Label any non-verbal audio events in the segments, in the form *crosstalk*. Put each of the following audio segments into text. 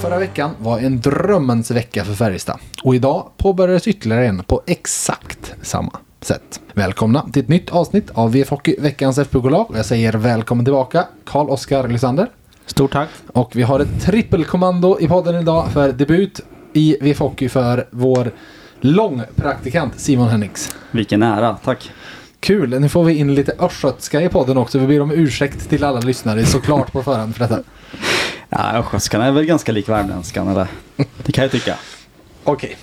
Förra veckan var en drömmens vecka för Färjestad. Och idag påbörjades ytterligare en på exakt samma sätt. Välkomna till ett nytt avsnitt av VF Hockey, veckans FBK-lag. Jag säger välkommen tillbaka, Karl-Oskar Lysander. Stort tack. Och vi har ett trippelkommando i podden idag för debut i VF Hockey för vår långpraktikant Simon Hennix. Vilken ära, tack. Kul, nu får vi in lite östgötska i podden också. Vi ber om ursäkt till alla lyssnare såklart på förhand för detta. Ja, östgötskan är väl ganska lik värmländskan eller? Det kan jag tycka. Okej.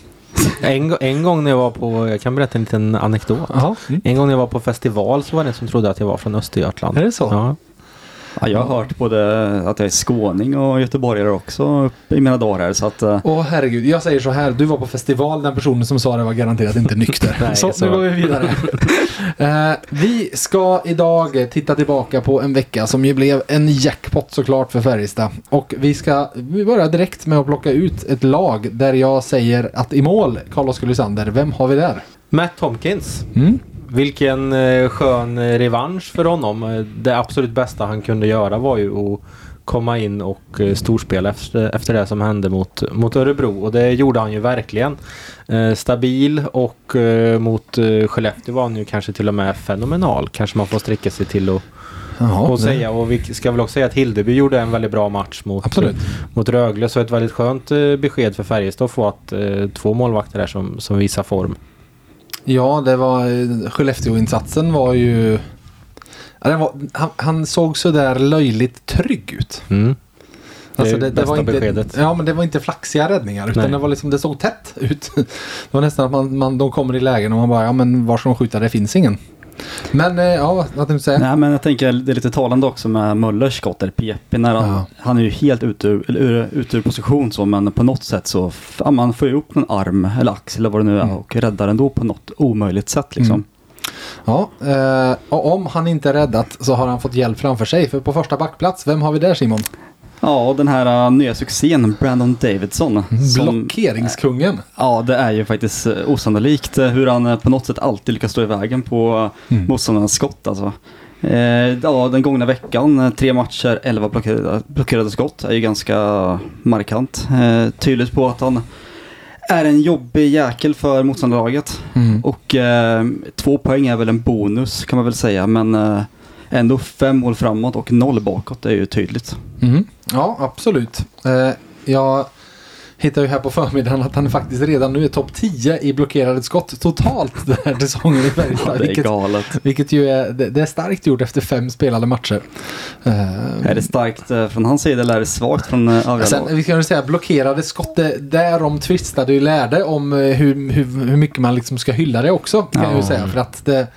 En, en gång när jag var på, jag kan berätta en liten anekdot. Jaha. Mm. En gång när jag var på festival så var det en som trodde att jag var från Östergötland. Är det så? Ja. Ja, jag har hört både att jag är skåning och göteborgare också i mina dagar här så att... eh, Åh herregud, jag säger så här. Du var på festival, den personen som sa det var garanterat inte nykter. *laughs* Nej, så, så. nu går vi vidare. *laughs* Eh, vi ska idag titta tillbaka på en vecka som ju blev en jackpot såklart för Färjestad. Och vi ska vi börjar direkt med att plocka ut ett lag där jag säger att i mål, Carl-Oskar Lysander, vem har vi där? Matt Tomkins. Mm. Vilken eh, skön eh, revansch för honom. Eh, Det absolut bästa han kunde göra var ju att komma in och storspela efter, efter det som hände mot, mot Örebro. Och det gjorde han ju verkligen. Eh, stabil och eh, mot eh, Skellefteå var han ju kanske till och med fenomenal. Kanske man får sträcka sig till att Jaha, och säga. Och vi ska väl också säga att Hildeby gjorde en väldigt bra match mot, Absolut. mot Rögle. Så ett väldigt skönt eh, besked för Färjestad att få att två målvakter där som, som visar form. Ja, det var eh, Skellefteå-insatsen var ju... Var, han, han såg så där löjligt trygg ut. Mm. Det Alltså det, det var inte, beskedet. Ja, men det var inte flaxiga räddningar. Utan Nej. det var liksom, det såg tätt ut. *laughs* Det var nästan att man, man, de kommer i lägen och man bara, ja men var ska de skjuta? Det finns ingen. Men, eh, ja, vad tänkte du säga? Nej men jag tänker det är lite talande också med Möllers skott eller PP när han, Ja. han är ju helt ute ur, ur, ute ur position så men på något sätt så ja, man får ju upp någon arm eller axel eller vad det nu är Mm. och räddar ändå på något omöjligt sätt liksom. Mm. Ja, eh, och om han inte är räddat så har han fått hjälp framför sig. För på första backplats, vem har vi där Simon? Ja den här uh, nya succén Brandon Davidson. som- Blockeringskungen. Ja, det är ju faktiskt eh, osannolikt eh, hur han eh, på något sätt alltid lyckas stå i vägen på Mm. mm. motståndarnas skott alltså. Eh, ja, den gångna veckan, tre matcher, elva blockerade, blockerade skott är ju ganska markant. Eh, tydligt på att han är en jobbig jäkel för motståndarlaget. Mm. Och eh, två poäng är väl en bonus kan man väl säga, men ändå fem mål framåt och noll bakåt är ju tydligt. Mm. Ja, absolut. Eh, jag hittar ju här på förmiddagen att han faktiskt redan nu är topp 10 i blockerade skott totalt den här säsongen i Färjestad. Ja, det är vilket, galet. vilket ju är, det, det är starkt gjort efter fem spelade matcher. Eh, Är det starkt eh, från hans sida eller är det svagt från eh, övriga lag? Sen, vi kan väl säga blockerade skott, det, därom tvistade ju lärde om hur, hur, hur mycket man liksom ska hylla det också. Kan jag ju Ja. säga. För att det,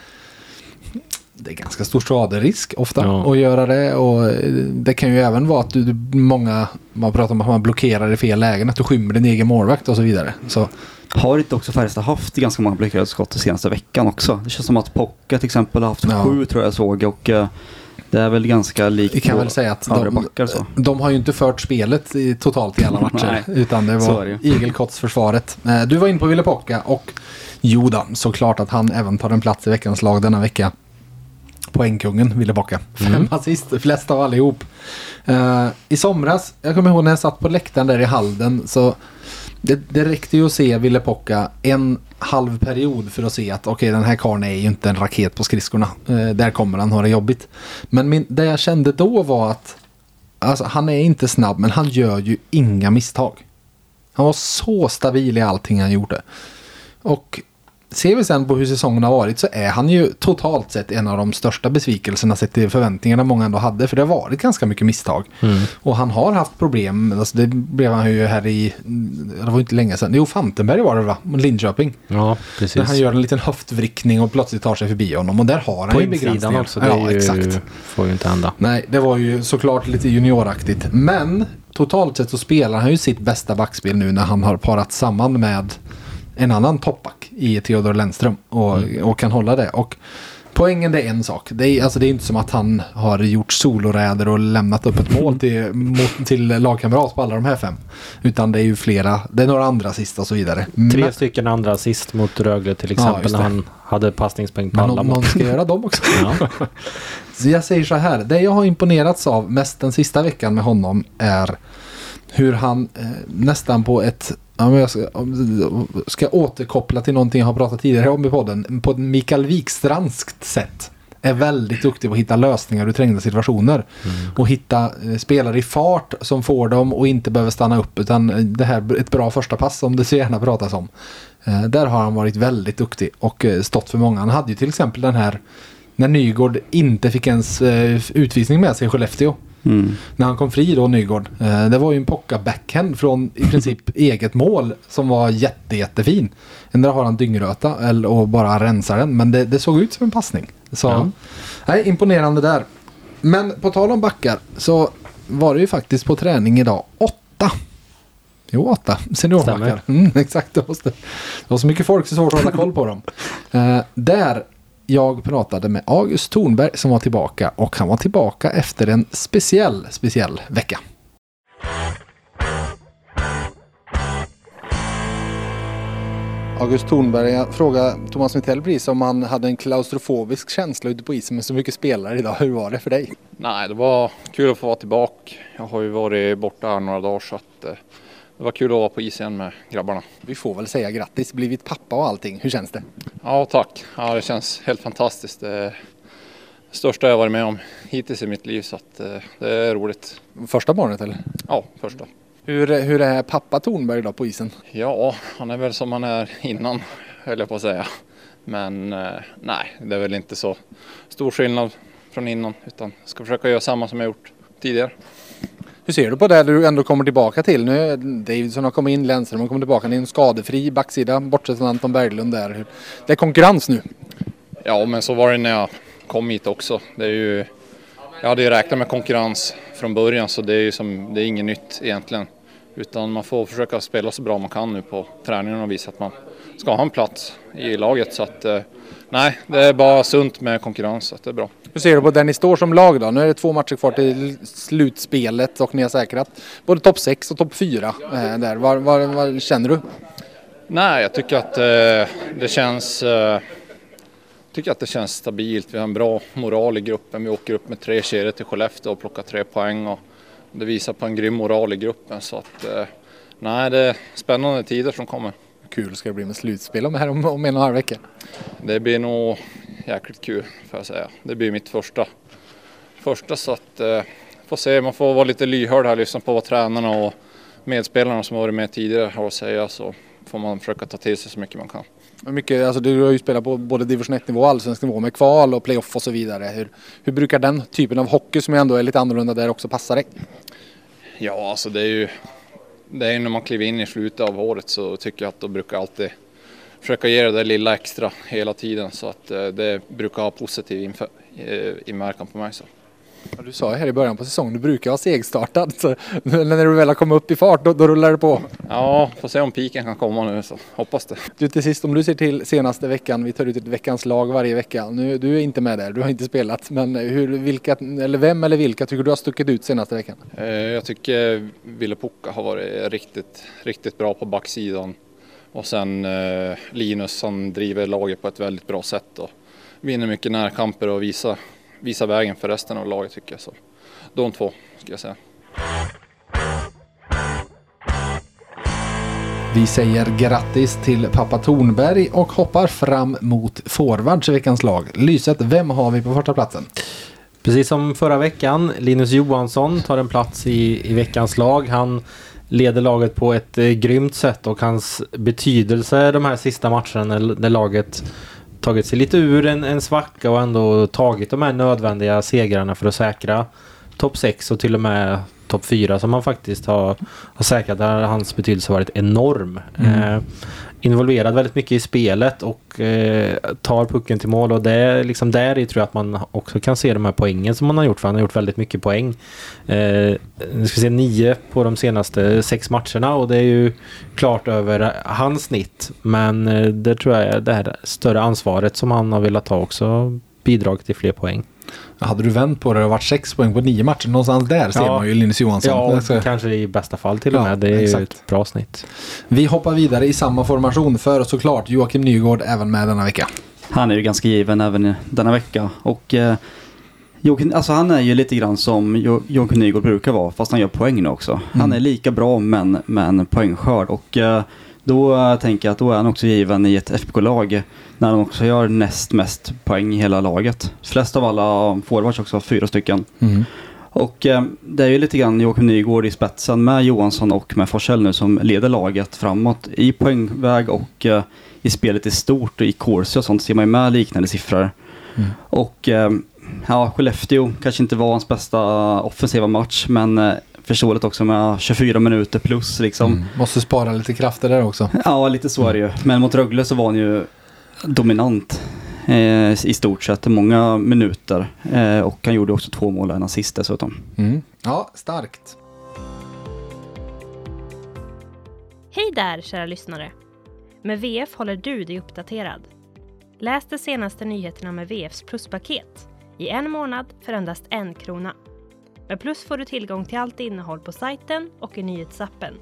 det är ganska stor skaderisk ofta Ja. att göra det. Och eh, det kan ju även vara att du, många, man pratar om att man blockerar i fel lägen, att du skymmer din egen målvakt och så vidare. Så Har inte också Färjestad haft ganska många blockerade skott den senaste veckan också? Det känns som att Pocka till exempel har haft Ja. sju tror jag såg och eh, det är väl ganska likt vi kan väl säga att de, backar så. de har ju inte fört spelet i, totalt i alla *laughs* matcher. Nej, utan det var igelkottsförsvaret. Eh, Du var inne på Ville Pocka och jo då, såklart att han även tar en plats i veckans lag denna vecka. Poängkungen Ville Pocka. Fem assist, *laughs* flest av allihop. Eh, I somras, jag kommer ihåg när jag satt på läktaren där i Halden så det, det räckte ju att se Ville Pocka en halv period för att se att okej den här karln är ju inte en raket på skridskorna. Eh, där kommer han ha det jobbigt. Men min, det jag kände då var att alltså, han är inte snabb men han gör ju inga misstag. Han var så stabil i allting han gjorde. Och ser vi sen på hur säsongen har varit så är han ju totalt sett en av de största besvikelserna sett till förväntningarna många ändå hade. För det har varit ganska mycket misstag. Och han har haft problem. Alltså det blev han ju här i, det var inte länge sedan. Jo, Fantenberg var det va? Linköping. Ja, precis. Där han gör en liten höftvrickning och plötsligt tar sig förbi honom. Och där har han På ju begränsningar. också. Det ja, ju, exakt. får ju inte hända. Nej, det var ju såklart lite junioraktigt. Men totalt sett så spelar han ju sitt bästa backspel nu när han har parat samman med en annan toppback i Theodor Lennström och, och kan hålla det. Och poängen det är en sak. Det är, alltså, det är inte som att han har gjort soloräder och lämnat upp ett mål till, *laughs* mot, till lagkamrat på alla de här fem. Utan det är ju flera, det är några andra sista och så vidare. Tre Men- stycken andra assist mot Rögle till Ja, exempel just när han hade passningspoäng på Men alla någon, mål. någon ska göra dem också. Ja. *laughs* Så jag säger så här, det jag har imponerats av mest den sista veckan med honom är hur han eh, nästan på ett, ja, men jag ska, ska återkoppla till någonting jag har pratat tidigare om i podden, på ett Mikael Wikstrandskt sätt. Är väldigt duktig på att hitta lösningar ur trängda situationer. Och hitta eh, spelare i fart som får dem och inte behöver stanna upp. Utan eh, det här ett bra första pass som det så gärna pratas om. Eh, där har han varit väldigt duktig och stått för många. Han hade ju till exempel den här när Nygård inte fick ens utvisning med sig i Skellefteå. Mm. När han kom fri då, Nygård. Eh, det var ju en pocka backhand från i princip *laughs* eget mål som var jätte, jättefin. Där har han dyngröta eller, och bara rensar den. Men det, det såg ut som en passning. Så, Ja. nej, imponerande där. Men på tal om backar så var det ju faktiskt på träning idag åtta. Jo, åtta seniorbackar. Mm, *laughs* exakt, det, måste, det var så mycket folk så svårt att hålla koll på dem. *laughs* Eh, där jag pratade med August Thornberg som var tillbaka och han var tillbaka efter en speciell, speciell vecka. August Thornberg, jag frågade Thomas Mittell precis om han hade en klaustrofobisk känsla ute på isen med så mycket spelare idag. Hur var det för dig? Nej, det var kul att få vara tillbaka. Jag har ju varit borta här några dagar så att eh, det var kul att vara på is igen med grabbarna. Vi får väl säga grattis, blivit pappa och allting. Hur känns det? Ja, tack. Ja, det känns helt fantastiskt. Det största jag varit med om hittills i mitt liv så att eh, det är roligt. Första barnet eller? Ja, första. Hur, hur är pappa Thornberg idag på isen? Ja, han är väl som han är innan, höll jag på att säga. Men eh, nej, det är väl inte så stor skillnad från innan utan ska försöka göra samma som jag gjort tidigare. Hur ser du på det du ändå kommer tillbaka till? Nu Davidson har kommit in, Lennström har kommit tillbaka. Det är en skadefri backsida bortsett från Anton Berglund där. Det är konkurrens nu. Ja, men så var det när jag kom hit också. Det är ju, jag hade ju räknat med konkurrens från början så det är ju som, det är inget nytt egentligen. Utan man får försöka spela så bra man kan nu på träningen och visa att man ska ha en plats i laget. Så att, eh, nej, det är bara sunt med konkurrens, så det är bra. Hur ser du på där ni står som lag då? Nu är det två matcher kvar till slutspelet och ni har säkrat både topp 6 och topp 4 eh, där. Vad känner du? Nej, jag tycker att eh, det känns eh, tycker att det känns stabilt. Vi har en bra moral i gruppen. Vi åker upp med tre kedjor till Skellefteå och plockar tre poäng. Och det visar på en grym moral i gruppen. Så att, eh, nej, det är spännande tider som kommer. Kul ska det bli med slutspel om, här om, om en och en halv vecka. Det blir nog jäkligt kul får jag säga. Det blir mitt första. Första så att eh, får se. Man får vara lite lyhörd här, lyssna på vad tränarna och medspelarna som varit med tidigare har att säga så får man försöka ta till sig så mycket man kan. Mycket, alltså du har ju spelat på både division 1 nivå och allsvensk nivå med kval och playoff och så vidare. Hur, hur brukar den typen av hockey som ändå är lite annorlunda där också passa dig? Ja, alltså det är ju det är ju när man kliver in i slutet av året så tycker jag att då brukar jag alltid försöka ge det där lilla extra hela tiden så att eh, det brukar ha positiv eh, inverkan på mig. Så. Ja, Du sa ju här i början på säsongen, du brukar vara segstartad. Så när du väl har kommit upp i fart, då, då rullar det på. Ja, får se om piken kan komma nu så hoppas det. Du till sist, om du ser till senaste veckan, vi tar ut ett veckans lag varje vecka. Nu, du är inte med där, du har inte spelat. Men hur, vilka, eller vem eller vilka tycker du har stuckit ut senaste veckan? Eh, Jag tycker Ville Pukka har varit riktigt, riktigt bra på backsidan. Och sen eh, Linus han driver laget på ett väldigt bra sätt och vinner mycket närkamper och visar, visar vägen för resten av laget tycker jag. Så de två ska jag säga. Vi säger grattis till pappa Tornberg och hoppar fram mot forwards i veckans lag. Lyset, vem har vi på första platsen? Precis som förra veckan, Linus Johansson tar en plats i, i veckans lag. Han leder laget på ett eh, grymt sätt och hans betydelse de här sista matcherna när, när laget tagit sig lite ur en, en svacka och ändå tagit de här nödvändiga segrarna för att säkra topp 6 och till och med topp fyra som han faktiskt har, har säkrat. Där hans betydelse varit enorm. Eh, involverad väldigt mycket i spelet och eh, tar pucken till mål och det är liksom där i tror jag att man också kan se de här poängen som han har gjort för han har gjort väldigt mycket poäng. Eh, nu ska vi se nio på de senaste sex matcherna och det är ju klart över hans snitt men eh, det tror jag är det här större ansvaret som han har velat ta också bidragit till fler poäng. Hade du vänt på det och varit sex poäng på nio matcher, någonstans där ser Ja. man ju Linus Johansson. Ja, Alltså, kanske i bästa fall till och Ja, med. Det är ju exakt. ett bra snitt. Vi hoppar vidare i samma formation för såklart Joakim Nygård även med denna vecka. Han är ju ganska given även denna vecka. Och eh, Joakim, alltså han är ju lite grann som Jo- Joakim Nygård brukar vara, fast han gör poäng nu också. Han är lika bra men med en poängskörd. Och eh, då tänker jag att då är han också given i ett FBK-lag när han också gör näst mest poäng i hela laget. Flest av alla forwards också, fyra stycken. Och eh, det är ju lite grann Joakim Nygård i spetsen med Johansson och med Forsell nu som leder laget framåt i poängväg och eh, i spelet i stort och i corsi och sånt ser man ju med liknande siffror. Och eh, ja, Skellefteå kanske inte var hans bästa offensiva match men förståeligt också med 24 minuter plus liksom. Mm. Måste spara lite krafter där också. Ja, lite så är det ju. Men mot Rögle så var han ju dominant eh, i stort sett. Många minuter. Eh, och han gjorde också två mål och en assist dessutom. Mm. Ja, starkt. Hej där kära lyssnare! Med VF håller du dig uppdaterad. Läs de senaste nyheterna med VFs pluspaket i en månad för endast en krona. Med Plus får du tillgång till allt innehåll på sajten och i nyhetsappen.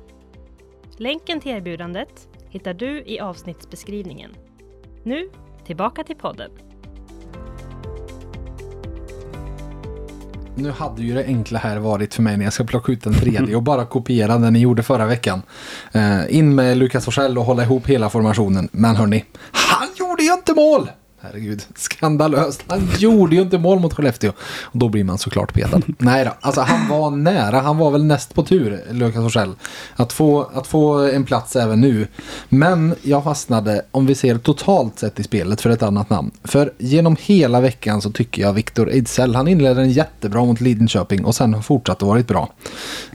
Länken till erbjudandet hittar du i avsnittsbeskrivningen. Nu, tillbaka till podden. Nu hade ju det enkla här varit för mig när jag ska plocka ut en tredje och bara kopiera den ni gjorde förra veckan. Eh, in med Lukas Forsell och hålla ihop hela formationen. Men hörni, han gjorde ju inte mål! Herregud, *laughs* skandalöst. Han gjorde ju inte mål mot Skellefteå. Och då blir man såklart petad. *laughs* Nej då, alltså han var nära. Han var väl näst på tur, Lukas Forsell. Att få, att få en plats även nu. Men jag fastnade, om vi ser totalt sett i spelet, för ett annat namn. För genom hela veckan så tycker jag Viktor Ejdsell, han inledde en jättebra mot Lidköping och sen har fortsatt att varit bra.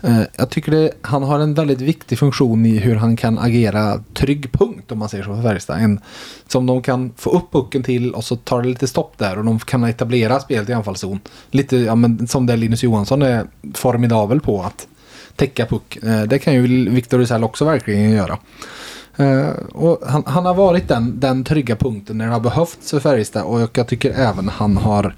Eh, Jag tycker det, han har en väldigt viktig funktion i hur han kan agera trygg punkt om man säger så för Färjestad. Som de kan få upp pucken till och så tar det lite stopp där och de kan etablera spelet i anfallszon. Lite ja, men, som det Linus Johansson är formidabel på att täcka puck. Eh, Det kan ju Viktor Rizell också verkligen göra. Eh, och han, han har varit den, den trygga punkten när det har behövts för Färjestad och jag tycker även han har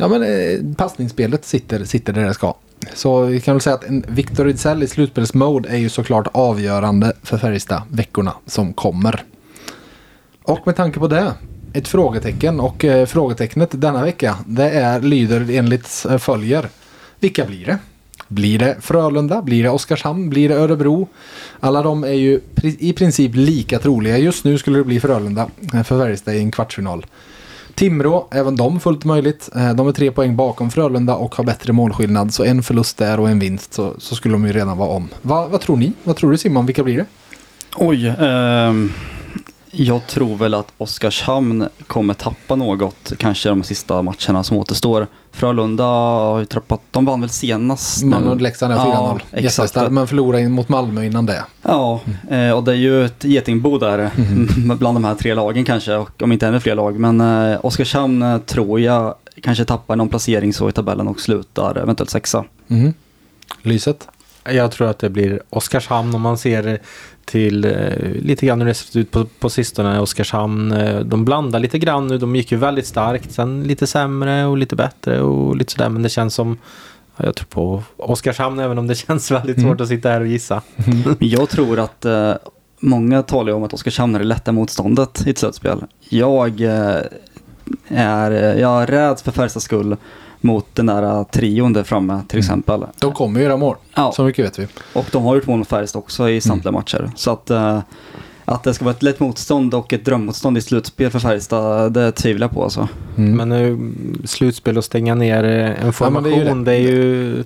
Ja men eh, passningsspelet sitter, sitter där det ska. Så vi kan väl säga att en Victor Rizell i slutspelsmode är ju såklart avgörande för Färjestad veckorna som kommer. Och med tanke på det, ett frågetecken och eh, frågetecknet denna vecka det är, lyder enligt eh, följer. Vilka blir det? Blir det Frölunda? Blir det Oskarshamn? Blir det Örebro? Alla de är ju pri- i princip lika troliga. Just nu skulle det bli Frölunda eh, för Färjestad i en kvartsfinal. Timrå, även de fullt möjligt. Eh, de är tre poäng bakom Frölunda och har bättre målskillnad. Så en förlust där och en vinst så, så skulle de ju redan vara om. Va, vad tror ni? Vad tror du Simon? Vilka blir det? Oj. Um jag tror väl att Oskarshamn kommer tappa något, kanske de sista matcherna som återstår. Frölunda har ju tappat, de vann väl senast Man och Leksand är Ja, 4-0. exakt. Men förlorade mot Malmö innan det. Ja, eh, och det är ju ett getingbo där Mhm. *laughs* bland de här tre lagen kanske, och om inte ännu fler lag. Men eh, Oskarshamn eh, tror jag kanske tappar någon placering så i tabellen och slutar eventuellt sexa. Mhm. Lyset? Jag tror att det blir Oskarshamn om man ser till eh, lite grann hur det sett ut på, på sistone. Oskarshamn, eh, de blandar lite grann nu. De gick ju väldigt starkt. Sen lite sämre och lite bättre och lite sådär. Men det känns som, ja, jag tror på Oskarshamn även om det *laughs* känns väldigt Mm. svårt att sitta här och gissa. Men *laughs* jag tror att eh, många talar om att Oskarshamn är det lätta motståndet i ett slutspel. Jag eh, är, jag räds för Färjestads skull mot den där eh, trion där framme till exempel. De kommer ju göra mål. Ja. Så mycket vet vi. Och de har gjort mål mot Färjestad också i samtliga matcher. Så att, eh, att det ska vara ett lätt motstånd och ett drömmotstånd i slutspel för Färjestad, det tvivlar jag på alltså. Mm. Men nu, slutspel och stänga ner eh, en men det är ju formation, det är ju...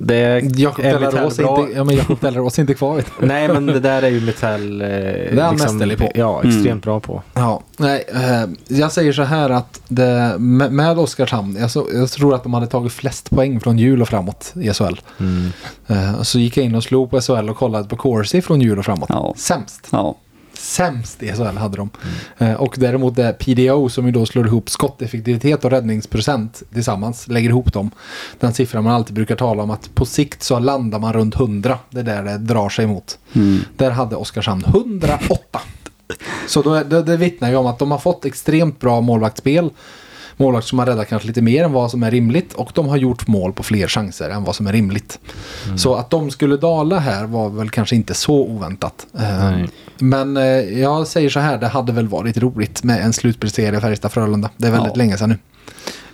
Det Jakob är Delarås är inte, ja, men Jakob Delarås är inte kvar. Nej, men det där är ju Mitell *laughs* eh, det är han mästerlig på. Ja, extremt bra på. Ja, nej, eh, jag säger så här att det, med, med Oskarshamn, jag, så, jag tror att de hade tagit flest poäng från jul och framåt i SHL. Mm. Eh, så gick jag in och slog på SHL och kollade på Corsi från jul och framåt. Ja. Sämst. Ja. Sämst i SHL hade de. Eh, och däremot det PDO som ju då slår ihop skotteffektivitet och räddningsprocent tillsammans, lägger ihop dem. Den siffran man alltid brukar tala om att på sikt så landar man runt 100. Det är där det drar sig mot. Mm. Där hade Oskarshamn 108. Så då, det, det vittnar ju om att de har fått extremt bra målvaktsspel. Målvakter som har räddat kanske lite mer än vad som är rimligt. Och de har gjort mål på fler chanser än vad som är rimligt. Så att de skulle dala här var väl kanske inte så oväntat. Eh, Nej. Men eh, jag säger så här, det hade väl varit roligt med en slutspelsserie Färjestad-Frölunda. Det är väldigt Ja. länge sedan nu.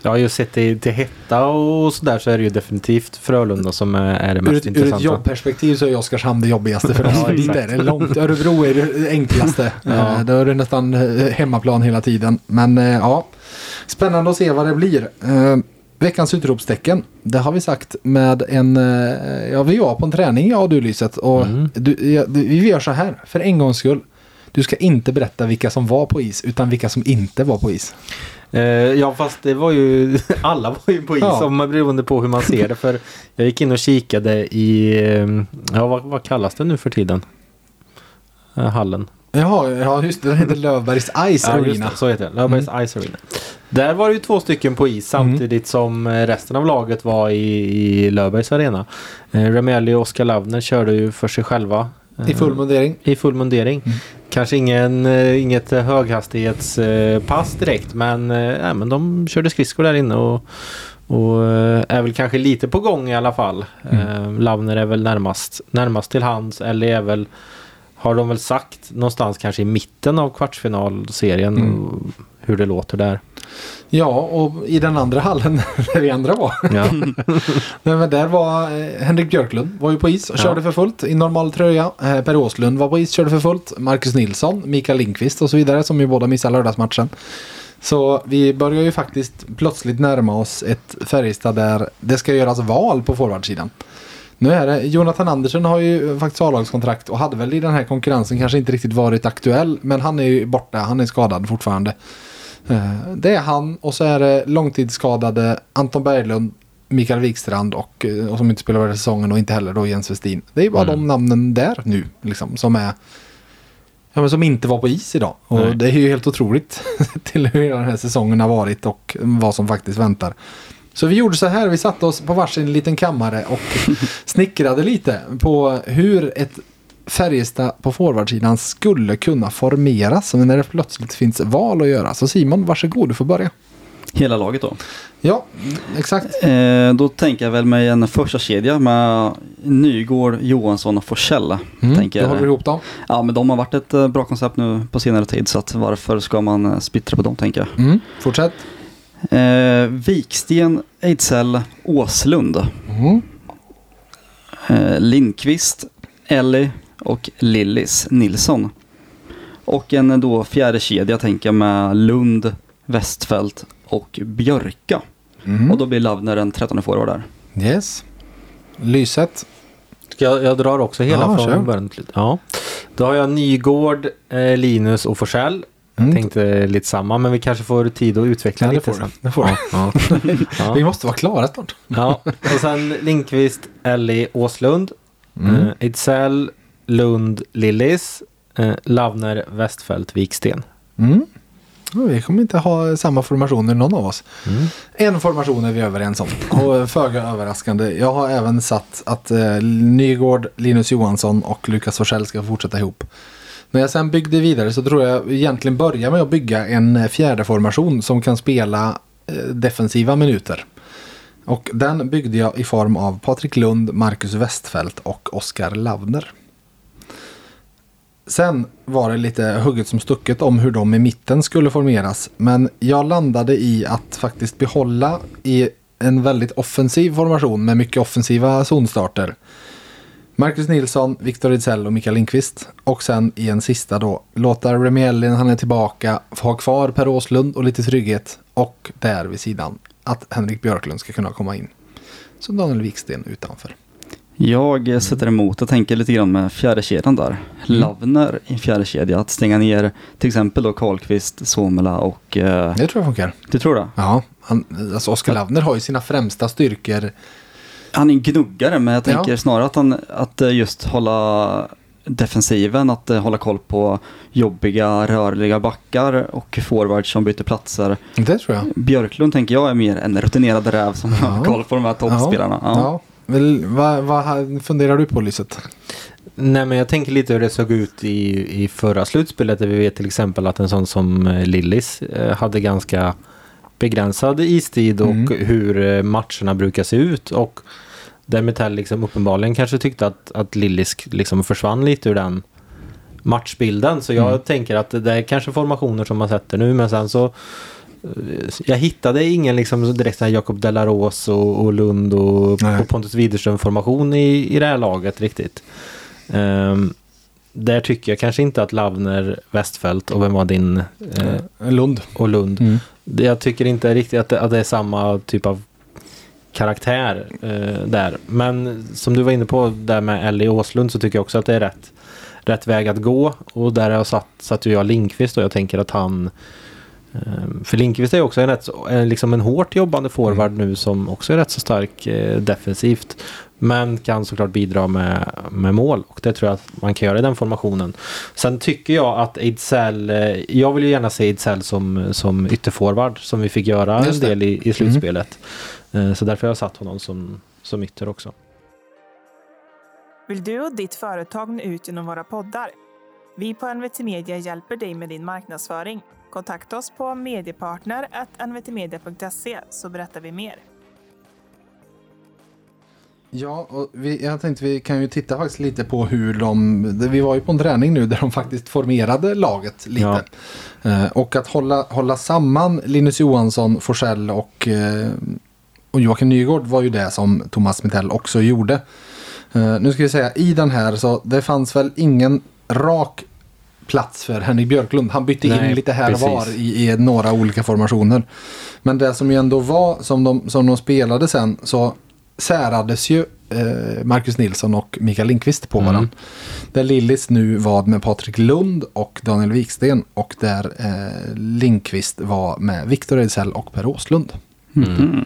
Ja, just sett till, till hetta och sådär så är det ju definitivt Frölunda som är, det Ur mest ett, ur ett intressanta. jobbperspektiv så är Oskarshamn det jobbigaste för oss. *laughs* Ja, dit är det långt. Örebro är det enklaste. Ja. Eh, Då är det nästan hemmaplan hela tiden. Men ja, spännande att se vad det blir. Eh, Veckans utropstecken. Det har vi sagt med en... eh, Ja, vi var på en träning, jag och du Lyset. Och Mm. du, ja, du, vi gör så här, för en gångs skull. Du ska inte berätta vilka som var på is, utan vilka som inte var på is. Eh, ja, fast det var ju... *laughs* Alla var ju på is, Ja. om man beroende på hur man ser det. För jag gick in och kikade i... eh, Ja, vad, vad kallas det nu för tiden? Eh, hallen. Jaha, ja just det. Den heter Lövbergs Ice Ja, just Arena. det, så heter det. Löfbergs Ice Arena. Där var det ju två stycken på is samtidigt som eh, resten av laget var i, i Löfbergs Arena. Eh, Remelli och Oskar Lavner körde ju för sig själva. eh, I full mundering. I full mundering. Mm. Kanske ingen, eh, inget eh, höghastighetspass direkt men, eh, men de körde skridskor där inne och, och eh, är väl kanske lite på gång i alla fall. Mm. Eh, Lavner är väl närmast, närmast till hands eller är väl har de väl sagt någonstans kanske i mitten av kvartsfinalserien Mm. och hur det låter där. Ja, och i den andra hallen *laughs* där vi andra var. Ja. *laughs* Nej, men där var eh, Henrik Björklund var ju på is och Ja. körde för fullt i normal tröja. Eh, per Åslund var på is körde för fullt. Marcus Nilsson, Mikael Lindqvist och så vidare som ju båda missade lördagsmatchen. Så vi börjar ju faktiskt plötsligt närma oss ett Färjestad där det ska göras val på forwardsidan. Nu är det, Jonathan Andersson har ju faktiskt A-lagskontrakt och hade väl i den här konkurrensen kanske inte riktigt varit aktuell. Men han är ju borta, han är skadad fortfarande. Eh, Det är han och så är det långtidsskadade Anton Berglund, Mikael Wikstrand och, eh, och som inte spelar över säsongen och inte heller då Jens Westin. Det är bara Mm. de namnen där nu liksom som är ja, men som inte var på is idag. Och Nej. det är ju helt otroligt *laughs* till hur den här säsongen har varit och vad som faktiskt väntar. Så vi gjorde så här, vi satte oss på varsin liten kammare och *laughs* snickrade lite på hur ett Färjestad på forwardsidan skulle kunna formeras när det plötsligt finns val att göra. Så Simon, varsågod, du får börja. Hela laget då. Ja, exakt. Eh, då tänker jag väl mig en första kedja med Nygård, Johansson och Forsell. Mm, tänker då jag. håller vi ihop dem. Ja, men de har varit ett eh, bra koncept nu på senare tid så varför ska man eh, splittra på dem tänker jag. Mm, fortsätt. Eh, Viksten, Ejdsell, Åslund. Mm. Eh, Lindqvist, Ellie och Lillis Nilsson. Och en eh, då fjärde kedja tänker jag med Lund, Westfält och Björka. Mm. Och då blir Lavner en 13 forward där. Yes. Lyset. Ska jag, jag drar också hela Ja, från början. Ja. Då har jag Nygård, eh, Linus och Forsell. Mm. Tänkte lite samma men vi kanske får tid att utveckla Ja, lite får sen. Det får. Ja. *laughs* Ja. Vi måste vara klara snart. Ja, och sen Lindqvist, Ellie, Åslund, Mm. eh, Lund, Lillis, eh, Lavner, Westfält, Viksten. Mm. Vi kommer inte ha samma formationer någon av oss. Mm. En formation är vi överens om. Och föga överraskande. Jag har även satt att eh, Nygård, Linus Johansson och Lukas Forsell ska fortsätta ihop. När jag sen byggde vidare så tror jag egentligen börja med att bygga en fjärdeformation fjärde formation som kan spela eh, defensiva minuter. Och den byggde jag i form av Patrik Lund, Marcus Westfält och Oskar Lavner. Sen var det lite hugget som stucket om hur de i mitten skulle formeras. Men jag landade i att faktiskt behålla i en väldigt offensiv formation med mycket offensiva zonstarter. Marcus Nilsson, Viktor Ejdsell och Mikael Lindqvist. Och sen i en sista då låta Remielli när han är tillbaka ha kvar Per Åslund och lite trygghet. Och där vid sidan att Henrik Björklund ska kunna komma in. Så Daniel Wiksten utanför. Jag eh, sätter emot och tänker lite grann med fjärdekedjan där. Lavner i fjärdekedja. Att stänga ner till exempel då Karlqvist, Somela och... Eh, Det tror jag funkar. du tror det? Ja, han, alltså Oskar Lavner har ju sina främsta styrkor. Han är en gnuggare men jag Ja. tänker snarare att, han, att eh, just hålla defensiven, att eh, hålla koll på jobbiga rörliga backar och forwards som byter platser. Det tror jag. Björklund tänker jag är mer en rutinerad räv som Ja. har koll på de här toppspelarna. Ja. Ja. ja. Väl, vad, vad funderar du på Lyset? Nej men jag tänker lite hur det såg ut i, i förra slutspelet där vi vet till exempel att en sån som eh, Lillis hade ganska begränsad istid och Mm. hur eh, matcherna brukar se ut och där Metall liksom uppenbarligen kanske tyckte att, att Lillis liksom försvann lite ur den matchbilden så jag Mm. tänker att det är kanske formationer som man sätter nu men sen så eh, jag hittade ingen liksom direkt så här Jakob Delaros och, och Lund och, och Pontus Widerström formation i, i det här laget riktigt. Ehm, där tycker jag kanske inte att Lavner, Westfält och vem var din? Eh, Lund. och Lund. Mm. Det, jag tycker inte riktigt att det, att det är samma typ av karaktär eh, där. Men som du var inne på där med Ellie Åslund så tycker jag också att det är rätt, rätt väg att gå. Och där har jag satt, satt ju jag Linkvist och jag tänker att han eh, för Linkvist är också en, rätt, liksom en hårt jobbande forward nu som också är rätt så stark eh, defensivt. Men kan såklart bidra med, med mål och det tror jag att man kan göra i den formationen. Sen tycker jag att Ejdsell, eh, jag vill ju gärna se Ejdsell som, som ytterforward som vi fick göra en del i, i slutspelet. Eh, Så därför har jag satt honom som, som ytter också. Vill du och ditt företag nå ut genom våra poddar? Vi på NVT Media hjälper dig med din marknadsföring. Kontakta oss på mediepartner.nvtmedia.se så berättar vi mer. Ja, och vi, jag tänkte vi kan ju titta faktiskt lite på hur de, vi var ju på en träning nu där de faktiskt formerade laget lite. Eh, och att hålla, hålla samman Linus Johansson, Forsell och, eh, och Joakim Nygård var ju det som Thomas Mittell också gjorde. Eh, nu ska vi säga i den här så det fanns väl ingen rak plats för Henrik Björklund. Han bytte Nej, in lite här och var precis. i, i några olika formationer. Men det som ju ändå var som de, som de spelade sen så särades ju eh, Marcus Nilsson och Mikael Lindqvist på Mm. varandra. Där Lillis nu var med Patrik Lund och Daniel Wiksten och där eh, Lindqvist var med Viktor Ejdsell och Per Åslund. Mhm.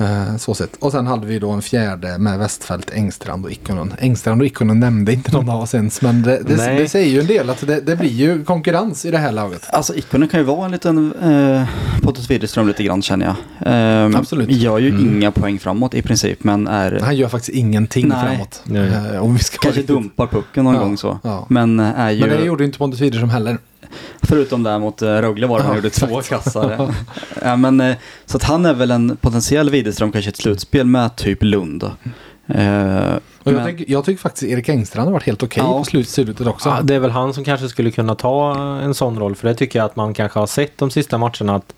Eh, så sett. Och sen hade vi då en fjärde med Westfält, Engstrand och Ikonen. Engstrand och Ikonen nämnde inte någon av oss ens men det, det, det säger ju en del att det, det blir ju konkurrens i det här laget. Alltså Ikonen kan ju vara en liten eh, Pontus Widerström lite grann känner jag. Ehm, Absolut. Gör ju Mm. inga poäng framåt i princip men är Han gör faktiskt ingenting Nej. framåt. Nej. Eh, om vi ska kanske riktigt- dumpar pucken någon Ja, gång så. ja. Men är ju, Men det gjorde inte Pontus Widerström heller. Förutom där mot uh, Rögle var det han Ja, gjorde två kassar. *laughs* ja, men, eh, så att han är väl en potentiell Widerström kanske ett slutspel med typ Lund. Eh, Och jag, men- tycker, jag tycker faktiskt Erik Engstrand har varit helt okej Ja. på slut, slutet också. Ja, det är väl han som kanske skulle kunna ta en sån roll. För det tycker jag att man kanske har sett de sista matcherna. att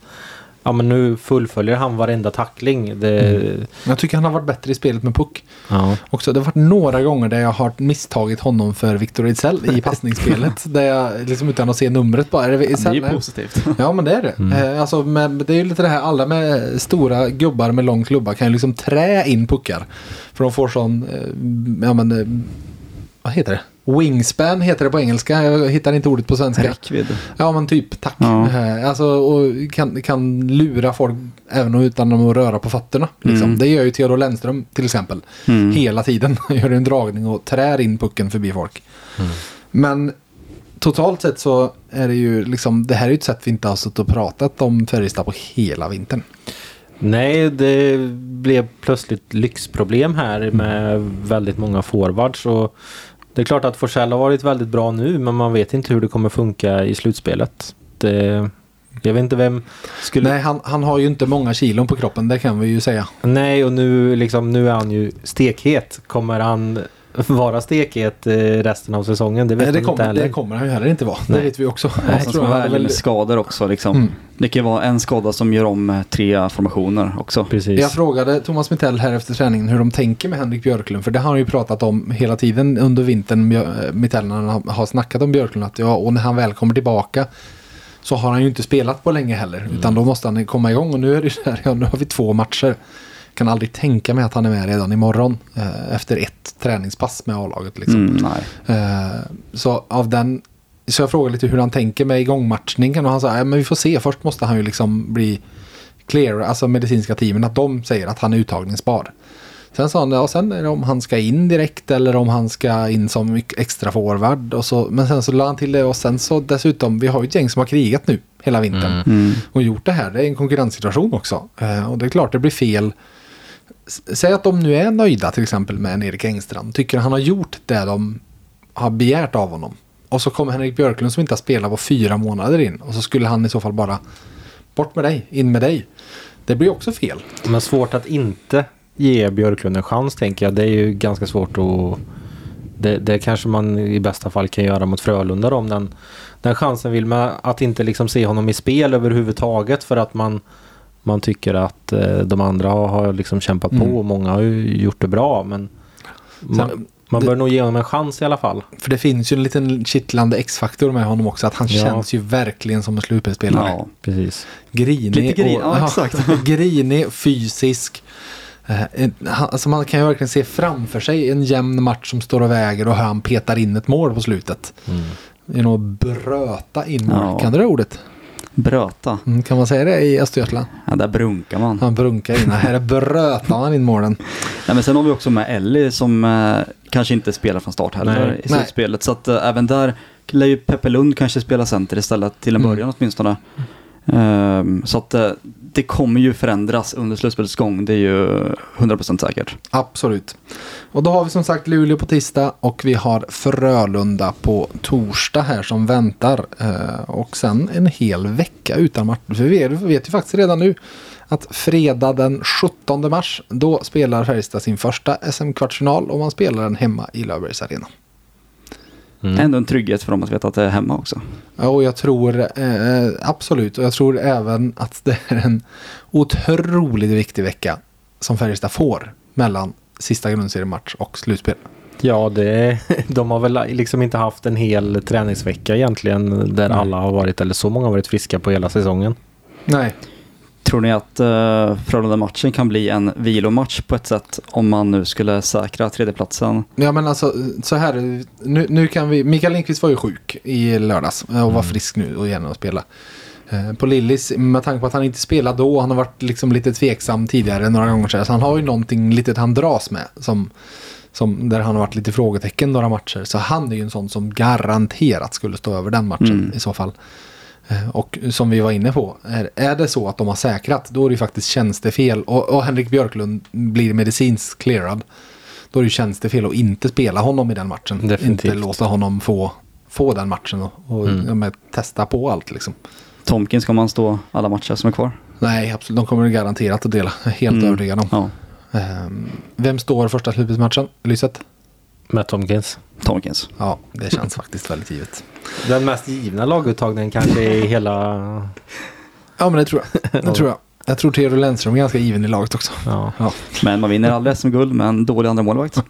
Ja men nu fullföljer han varenda tackling. Det, Mm. Jag tycker han har varit bättre i spelet med puck. ja. Också, det har varit några gånger där jag har misstagit honom för Victor Ejdsell i *laughs* passningsspelet. där jag liksom utan att se numret bara. Är det det är ju positivt. Ja men det är det. Eh, alltså, med, det är ju lite det här, alla med stora gubbar med lång klubba kan ju liksom trä in puckar. För de får sån, eh, ja men, eh, vad heter det? Wingspan heter det på engelska, jag hittar inte ordet på svenska. Räckvidd. Ja men typ, tack. Ja. Eh, Alltså, och kan, kan lura folk även utan att röra på fötterna. Liksom. Mm. Det gör ju Theodor Lennström till exempel. Mm. Hela tiden *laughs* gör en dragning och trär in pucken förbi folk. Men totalt sett så är det ju liksom, det här är ju ett sätt vi inte har suttit och pratat om Färjestad på hela vintern. Nej, det blev plötsligt lyxproblem här med väldigt många forwards. Och det är klart att Forsell har varit väldigt bra nu men man vet inte hur det kommer funka i slutspelet. Det, jag vet inte vem skulle... Nej, han, han har ju inte många kilon på kroppen, det kan vi ju säga. Nej, och nu, liksom, nu är han ju stekhet. Kommer han vara stekhet eh, resten av säsongen? Det vet Nej, det, man inte kommer, heller. det kommer han ju heller inte vara. Det Nej. vet vi också. Nej, Jag tror ärlig väl- skador också. Liksom. Mm. Det kan vara en skada som gör om eh, tre formationer också. Precis. Jag frågade Thomas Mittell här efter träningen hur de tänker med Henrik Björklund. För det har han ju pratat om hela tiden under vintern. Björ- Mittell när han har- snackat om Björklund. Att ja, och när han väl kommer tillbaka så har han ju inte spelat på länge heller. Utan då måste han komma igång. Och nu är det så här, ja, nu har vi två matcher. Kan aldrig tänka mig att han är med redan imorgon. Eh, efter ett träningspass med A-laget. Liksom. Mm. Eh, så av den så jag frågade lite hur han tänker med igångmatchningen och han sa ja, men vi får se. Först måste han ju liksom bli clear, alltså medicinska teamen, att de säger att han är uttagningsbar. Sen sa han, ja, sen är det om han ska in direkt eller om han ska in som extra forward. Och så, men sen så la han till det och sen så dessutom, vi har ju ett gäng som har krigat nu hela vintern. Mm. Och gjort det här, det är en konkurrenssituation också. Eh, och det är klart det blir fel. Säg att de nu är nöjda till exempel med en Erik Engstrand. Tycker han har gjort det de har begärt av honom. Och så kommer Henrik Björklund som inte har spelat på fyra månader in. Och så skulle han i så fall bara bort med dig, in med dig. Det blir också fel. Men svårt att inte ge Björklund en chans tänker jag. Det är ju ganska svårt att... Det, det kanske man i bästa fall kan göra mot Frölunda då, om den, den chansen vill. Men att inte liksom se honom i spel överhuvudtaget för att man, man tycker att eh, de andra har, liksom kämpat Mm. på och många har ju gjort det bra. Men man, Sen- man det- bör nog ge honom en chans i alla fall. För det finns ju en liten kittlande X-faktor med honom också. Att han Ja. känns ju verkligen som en slutspelare. Ja. Precis. Grinig. Lite grin- och, ja, *laughs* exakt. grinig, fysisk. Eh, Alltså man kan ju verkligen se framför sig en jämn match som står och väger och hur han petar in ett mål på slutet. Mm. Det är nog bröta in mål. Ja. Kan du det ordet? Bröta. Mm, kan man säga det i Östergötland? Ja, där brunkar man. Han brunkar in. Här är bröta han in målen. Nej, men sen har vi också med Ellie som eh, kanske inte spelar från start heller Nej. i slutspelet. Så att eh, även där lär ju Peppe Lund kanske spela center istället till en Mm. början åtminstone. Ehm, så att eh, det kommer ju förändras under slutspelets gång. Det är ju 100% säkert. Absolut. Och då har vi som sagt Luleå på tisdag och vi har Frölunda på torsdag här som väntar. Eh, och sen en hel vecka utan match. För vi vet ju faktiskt redan nu att fredag den 17 mars då spelar Färjestad sin första SM-kvartsfinal och man spelar den hemma i Löfbergs Arena. Mm. Ändå en trygghet för dem att veta att det är hemma också. Ja, och jag tror eh, absolut och jag tror även att det är en otroligt viktig vecka som Färjestad får mellan sista grundseriematch och slutspel. Ja, det, *laughs* de har väl liksom inte haft en hel träningsvecka egentligen där Nej. alla har varit, eller så många har varit friska på hela säsongen. Nej, Tror ni att uh, Frölunda-matchen kan bli en vilomatch på ett sätt om man nu skulle säkra tredjeplatsen? Ja men alltså så här, nu, nu kan vi, Mikael Lindqvist var ju sjuk i lördags och var Mm. frisk nu och gärna att spela. Eh, På Lillis, med tanke på att han inte spelade då, han har varit liksom lite tveksam tidigare några gånger sedan, så han har ju någonting litet han dras med. Som, som, där han har varit lite frågetecken några matcher. Så han är ju en sån som garanterat skulle stå över den matchen Mm. i så fall. Eh, Och som vi var inne på, är, är det så att de har säkrat, då är det ju faktiskt tjänstefel. Och, och Henrik Björklund blir medicinskt clearad. Då är det ju tjänstefel att inte spela honom i den matchen. Definitivt. Inte låta honom få, få den matchen och, och Mm. testa på allt liksom. Tomkins kommer han stå alla matcher som är kvar? Nej, absolut. De kommer garanterat att dela. Helt Mm. övertygad om. Ja, Ehm, vem står första slutspelsmatchen? Lyset? Med Tomkins. Tomkins. Ja, det känns faktiskt väldigt givet. Den mest givna laguttagningen kanske i hela... Ja, men det tror jag. Det tror jag. Jag tror Theodor Lennström är ganska given i laget också. Ja. Men man vinner aldrig SM-guld med en dålig andra målvakt. *laughs*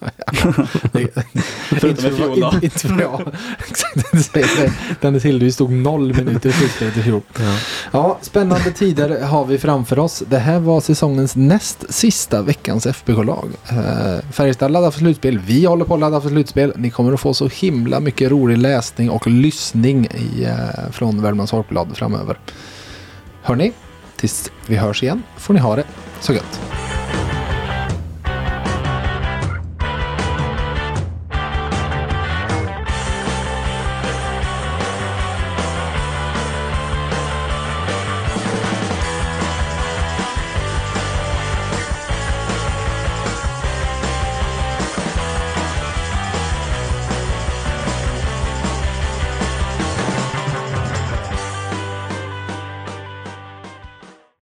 inte, i fjol då. inte, jag. *laughs* Exakt. Dennis Hillby stod noll minuter i slutspelet i fjol. Ja. Ja, spännande tider har vi framför oss. Det här var säsongens näst sista veckans FBK-lag. Eh, Färjestad laddar för slutspel. Vi håller på att ladda för slutspel. Ni kommer att få så himla mycket rolig läsning och lyssning i, eh, från Värmlands Folkblad framöver. Hörni, tills vi hörs igen får ni ha det så gött.